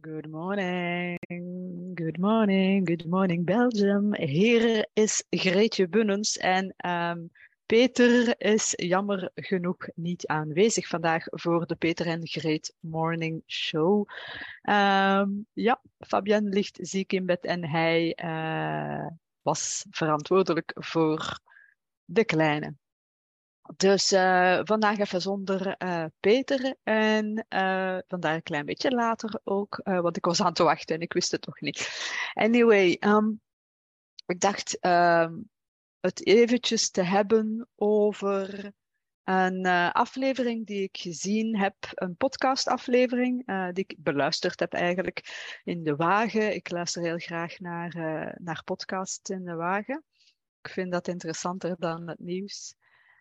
Good morning, good morning, good morning Belgium. Hier is Greetje Bunnens en um, Peter is jammer genoeg niet aanwezig vandaag voor de Peter en Greet Morning Show. Um, ja, Fabienne ligt ziek in bed en hij uh, was verantwoordelijk voor de kleine. Dus uh, vandaag even zonder uh, Peter en uh, vandaag een klein beetje later ook, want ik was aan het wachten en ik wist het nog niet. Anyway, um, ik dacht um, het eventjes te hebben over een aflevering die ik gezien heb, een podcastaflevering die ik beluisterd heb eigenlijk in de wagen. Ik luister heel graag naar, naar podcasts in de wagen. Ik vind dat interessanter dan het nieuws.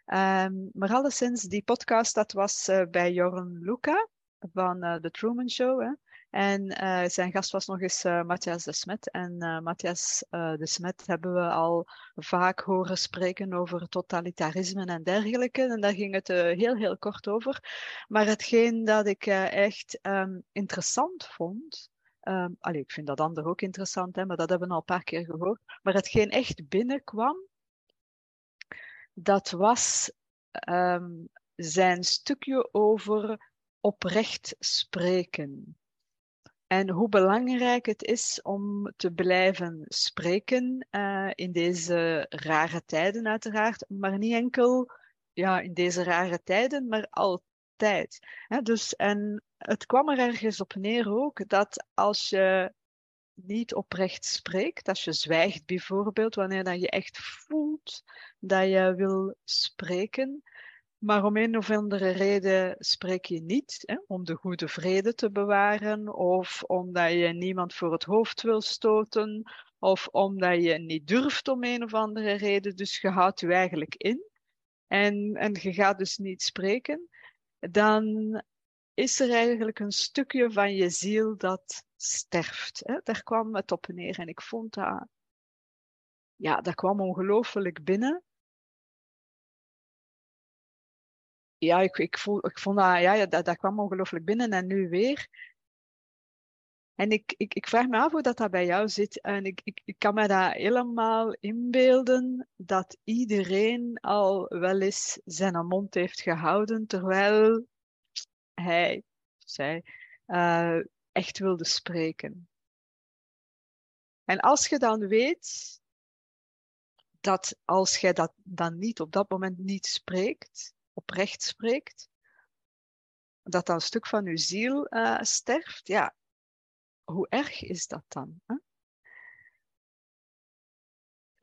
Um, maar alleszins, die podcast, dat was uh, bij Joran Luca van uh, The Truman Show. Hè? En uh, zijn gast was nog eens Matthias de Smet. En Matthias de Smet hebben we al vaak horen spreken over totalitarisme en dergelijke. En daar ging het heel, heel kort over. Maar hetgeen dat ik echt um, interessant vond, Um, ik vind dat anderen ook interessant, hè, maar dat hebben we al een paar keer gehoord. Maar hetgeen echt binnenkwam, dat was um, zijn stukje over oprecht spreken. En hoe belangrijk het is om te blijven spreken uh, in deze rare tijden, uiteraard, maar niet enkel ja, in deze rare tijden, maar altijd. dus, en het kwam er ergens op neer ook dat als je niet oprecht spreekt, als je zwijgt bijvoorbeeld, wanneer dat je echt voelt dat je wil spreken, maar om een of andere reden spreek je niet, hè, om de goede vrede te bewaren, of omdat je niemand voor het hoofd wil stoten, of omdat je niet durft om een of andere reden, dus je houdt je eigenlijk in en, en je gaat dus niet spreken, dan is er eigenlijk een stukje van je ziel dat sterft. Hè? Daar kwam het op neer en ik vond dat, ja, dat kwam ongelooflijk binnen. Ja, ik, ik, voel, ik vond dat, ja, dat, dat kwam ongelooflijk binnen en nu weer. En ik, ik, ik vraag me af hoe dat, dat bij jou zit. En ik, ik, ik kan me dat helemaal inbeelden dat iedereen al wel eens zijn mond heeft gehouden, terwijl hij, zij, uh, echt wilde spreken. En als je dan weet dat als jij dat dan niet op dat moment niet spreekt, oprecht spreekt, dat dan een stuk van je ziel uh, sterft, ja, hoe erg is dat dan? Hè?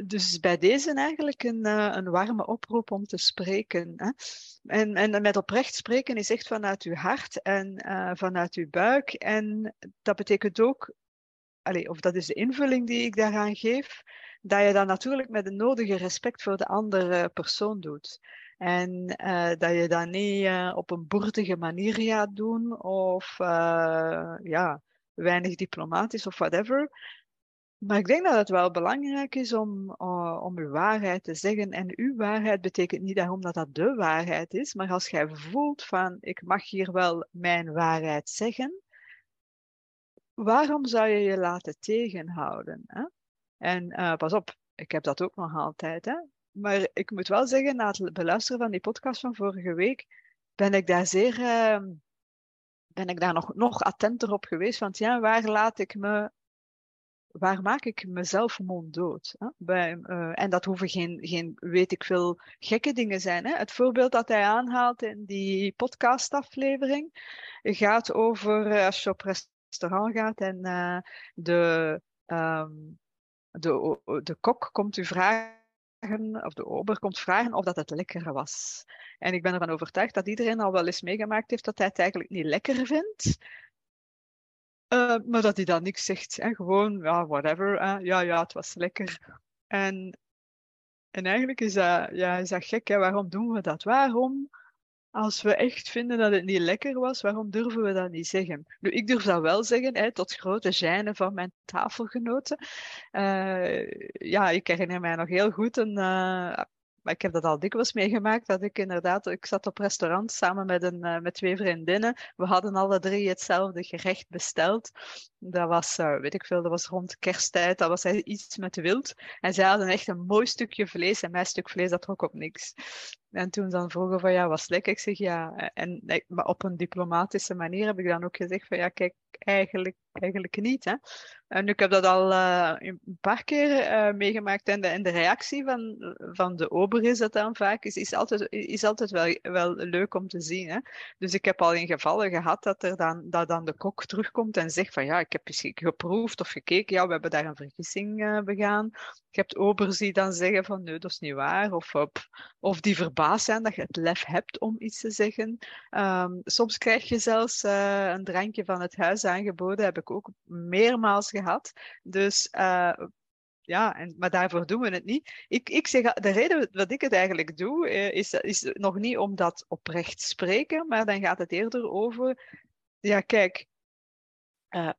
Dus bij deze eigenlijk een, uh, een warme oproep om te spreken. Hè? En, en met oprecht spreken is echt vanuit uw hart en uh, vanuit uw buik. En dat betekent ook, allez, of dat is de invulling die ik daaraan geef, dat je dat natuurlijk met de nodige respect voor de andere persoon doet. En uh, dat je dat niet op een boertige manier gaat doen of ja, weinig diplomatisch of whatever. Maar ik denk dat het wel belangrijk is om, uh, om uw waarheid te zeggen. En uw waarheid betekent niet daarom dat dat de waarheid is, maar als jij voelt van ik mag hier wel mijn waarheid zeggen, waarom zou je je laten tegenhouden? Hè? En uh, pas op, ik heb dat ook nog altijd. Hè? Maar ik moet wel zeggen, na het beluisteren van die podcast van vorige week, ben ik daar zeer. Uh, ben ik daar nog, nog attenter op geweest. Want ja, waar laat ik me waar maak ik mezelf monddood? Hè? Bij, uh, en dat hoeven geen, geen, weet ik veel, gekke dingen zijn. Hè? Het voorbeeld dat hij aanhaalt in die podcastaflevering gaat over uh, als je op restaurant gaat en uh, de, um, de, de kok komt u vragen of de ober komt vragen of dat het lekker was. En ik ben ervan overtuigd dat iedereen al wel eens meegemaakt heeft dat hij het eigenlijk niet lekker vindt. Uh, maar dat hij dan niks zegt. En gewoon, ja, whatever. Uh, ja, ja, het was lekker. En, en eigenlijk is dat, ja, is dat gek. Hè? Waarom doen we dat? Waarom, als we echt vinden dat het niet lekker was, waarom durven we dat niet zeggen? Nu, ik durf dat wel zeggen, hè, tot grote gêne van mijn tafelgenoten. Uh, ja, ik herinner mij nog heel goed een maar ik heb dat al dikwijls meegemaakt, dat ik inderdaad, ik zat op restaurant samen met, een, uh, met twee vriendinnen. We hadden alle drie hetzelfde gerecht besteld. Dat was, uh, weet ik veel, dat was rond kersttijd, dat was iets met wild. En zij hadden echt een mooi stukje vlees en mijn stuk vlees, dat trok op niks. En toen dan vroegen van ja, was lekker? Ik zeg ja. En maar op een diplomatische manier heb ik dan ook gezegd van ja, kijk, eigenlijk, eigenlijk niet. Hè? En ik heb dat al uh, een paar keer uh, meegemaakt. En de, en de reactie van, van de ober is dat dan vaak, is, is altijd, is altijd wel, wel leuk om te zien. Hè? Dus ik heb al in gevallen gehad dat, er dan, dat dan de kok terugkomt en zegt van ja, ik heb misschien geproefd of gekeken, ja, we hebben daar een vergissing uh, begaan. Je hebt obers die dan zeggen van nee, dat is niet waar. Of, of die verbaasd zijn dat je het lef hebt om iets te zeggen. Um, soms krijg je zelfs een drankje van het huis aangeboden, heb ook meermaals gehad. Dus uh, ja, en, maar daarvoor doen we het niet. Ik, ik zeg, de reden wat ik het eigenlijk doe, eh, is, is nog niet om dat oprecht spreken, maar dan gaat het eerder over, ja kijk, uh,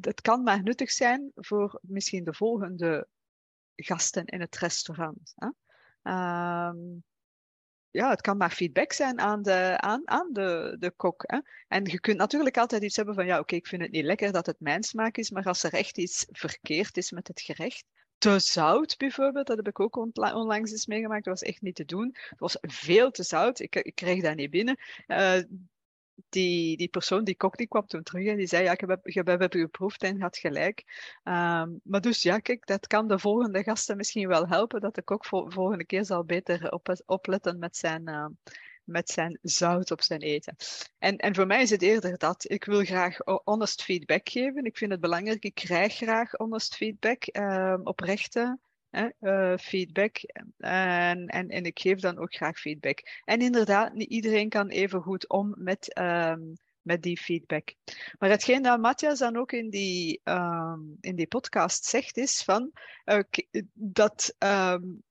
het kan maar nuttig zijn voor misschien de volgende gasten in het restaurant. Hè? Um, ja, het kan maar feedback zijn aan de, aan, aan de, de kok. Hè? En je kunt natuurlijk altijd iets hebben van, ja, oké, ik vind het niet lekker dat het mijn smaak is, maar als er echt iets verkeerd is met het gerecht, te zout bijvoorbeeld, dat heb ik ook onlangs eens meegemaakt, dat was echt niet te doen. Het was veel te zout, ik, ik kreeg dat niet binnen. Uh, die, die persoon, die kok, die kwam toen terug en die zei, ja, ik heb, ik heb, heb geproefd en had gelijk. Um, maar dus ja, kijk, dat kan de volgende gasten misschien wel helpen, dat de kok vol, volgende keer zal beter op, opletten met zijn, uh, met zijn zout op zijn eten. En, en voor mij is het eerder dat. Ik wil graag honest feedback geven. Ik vind het belangrijk. Ik krijg graag honest feedback, uh, oprechte uh, feedback. En, en, en ik geef dan ook graag feedback. En inderdaad, niet iedereen kan even goed om met, um, met die feedback. Maar hetgeen dat Matthias dan ook in die, um, in die podcast zegt, is van uh, dat. Um,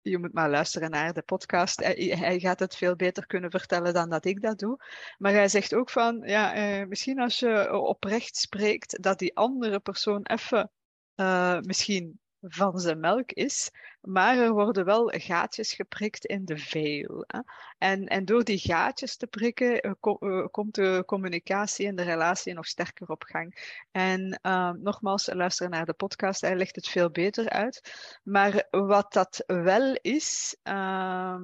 je moet maar luisteren naar de podcast. Hij, gaat het veel beter kunnen vertellen dan dat ik dat doe. Maar hij zegt ook van, ja, uh, misschien als je oprecht spreekt, dat die andere persoon even uh, misschien van zijn melk is. Maar er worden wel gaatjes geprikt in de veil. Hè? En, en door die gaatjes te prikken, uh, komt de communicatie en de relatie nog sterker op gang. En uh, nogmaals, luister naar de podcast, hij legt het veel beter uit. Maar wat dat wel is. Uh,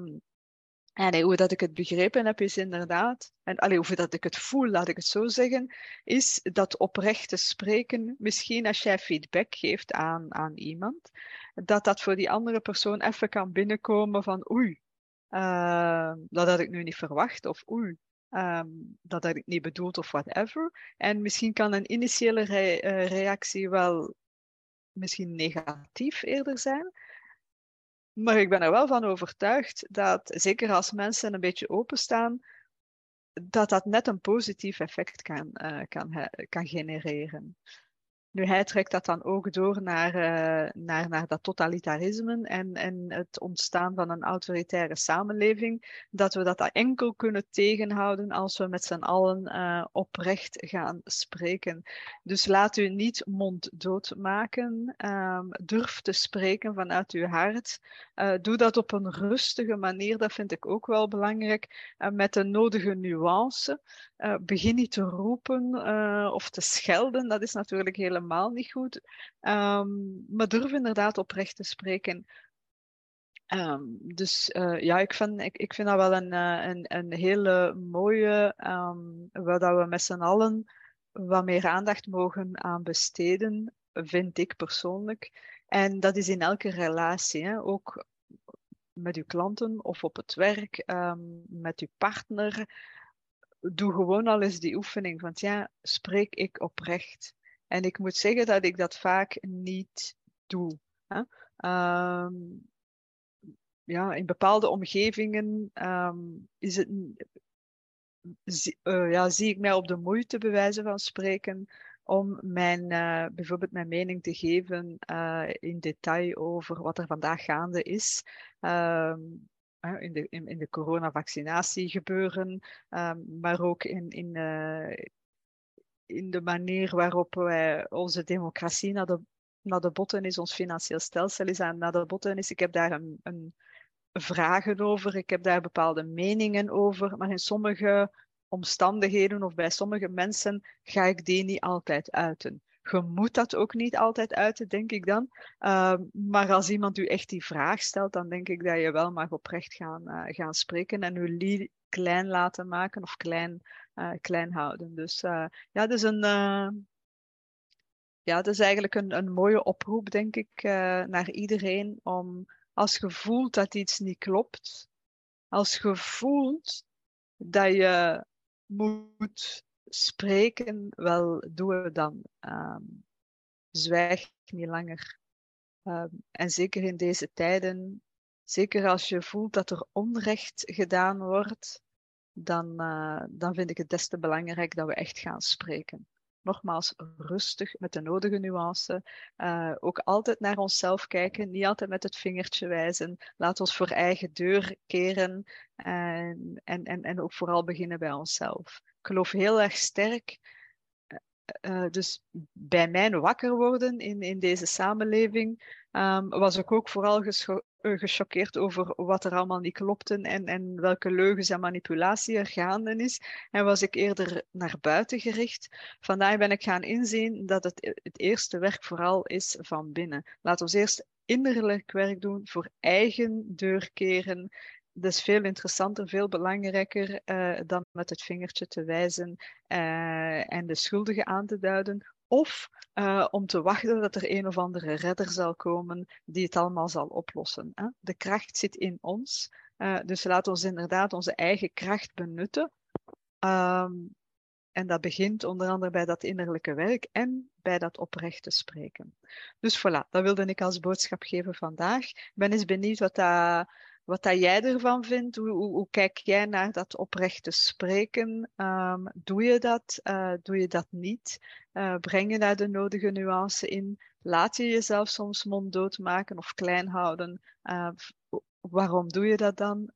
en hoe dat ik het begrepen heb, is inderdaad, en allee, hoe dat ik het voel, laat ik het zo zeggen, is dat oprechte spreken, misschien als jij feedback geeft aan, aan iemand, dat dat voor die andere persoon even kan binnenkomen van oei, uh, dat had ik nu niet verwacht, of oei, um, dat had ik niet bedoeld, of whatever. En misschien kan een initiële re uh, reactie wel misschien negatief eerder zijn, maar ik ben er wel van overtuigd dat, zeker als mensen een beetje openstaan, dat dat net een positief effect kan, uh, kan, kan genereren. Nu, hij trekt dat dan ook door naar, uh, naar, naar dat totalitarisme en, en het ontstaan van een autoritaire samenleving. Dat we dat enkel kunnen tegenhouden als we met z'n allen uh, oprecht gaan spreken. Dus laat u niet monddood maken. Um, durf te spreken vanuit uw hart. Uh, doe dat op een rustige manier, dat vind ik ook wel belangrijk. met de nodige nuance. begin niet te roepen of te schelden. Dat is natuurlijk helemaal niet goed. Um, maar durf inderdaad oprecht te spreken. Um, dus uh, ja, ik vind, ik, vind dat wel een, uh, een, een hele mooie, um, waar dat we met z'n allen wat meer aandacht mogen aan besteden, vind ik persoonlijk. En dat is in elke relatie, hè? ook met uw klanten of op het werk, met uw partner. Doe gewoon al eens die oefening van, ja, spreek ik oprecht? En ik moet zeggen dat ik dat vaak niet doe. Hè? Um, ja, in bepaalde omgevingen um, is het, zie, uh, ja, zie ik mij op de moeite, bij wijze van spreken, om mijn, uh, bijvoorbeeld mijn mening te geven uh, in detail over wat er vandaag gaande is. Um, in de, in, in de coronavaccinatie gebeuren, um, maar ook in, in, in de manier waarop wij onze democratie naar de, naar de botten is, ons financieel stelsel is aan naar de botten is. Ik heb daar een, een, vragen over, ik heb daar bepaalde meningen over, maar in sommige omstandigheden of bij sommige mensen ga ik die niet altijd uiten. Je moet dat ook niet altijd uiten, denk ik dan. Ehm, maar als iemand u echt die vraag stelt, dan denk ik dat je wel mag oprecht gaan, uh, gaan spreken en uw klein laten maken of klein, uh, klein houden. Dus uh, ja, dus een, ja, dat is eigenlijk een, een mooie oproep, denk ik, naar iedereen om als je voelt dat iets niet klopt, als je voelt dat je moet spreken, wel, doe het dan. Um, zwijg niet langer. Um, en zeker in deze tijden, zeker als je voelt dat er onrecht gedaan wordt, dan, uh, dan vind ik het des te belangrijk dat we echt gaan spreken nogmaals rustig met de nodige nuance. Uh, ook altijd naar onszelf kijken, niet altijd met het vingertje wijzen. Laat ons voor eigen deur keren en, en, en, en ook vooral beginnen bij onszelf. Ik geloof heel erg sterk. Uh, dus bij mijn wakker worden in, in deze samenleving um, was ik ook vooral eh, gechoqueerd over wat er allemaal niet klopte en, en welke leugens en manipulatie er gaande is. En was ik eerder naar buiten gericht. Vandaar ben ik gaan inzien dat het, het eerste werk vooral is van binnen. Laten we eerst innerlijk werk doen, voor eigen deur keren. Dat is veel interessanter, veel belangrijker uh, dan met het vingertje te wijzen uh, en de schuldigen aan te duiden. Of uh, om te wachten dat er een of andere redder zal komen die het allemaal zal oplossen. Hè? De kracht zit in ons. Uh, dus we ons inderdaad onze eigen kracht benutten. Um, en dat begint onder andere bij dat innerlijke werk en bij dat oprechte spreken. Dus voilà, dat wilde ik als boodschap geven vandaag. Ik ben eens benieuwd wat dat wat dat jij ervan vindt. Hoe, hoe, hoe, kijk jij naar dat oprechte spreken? Um, doe je dat? Uh, doe je dat niet? Uh, breng je daar de nodige nuance in? Laat je jezelf soms monddood maken of klein houden? Uh, waarom doe je dat dan?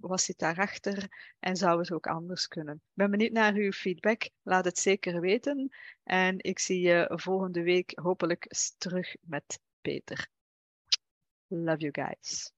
wat zit daarachter? En zou het ook anders kunnen? Ik ben benieuwd naar uw feedback. Laat het zeker weten. En ik zie je volgende week hopelijk terug met Peter. Love you guys.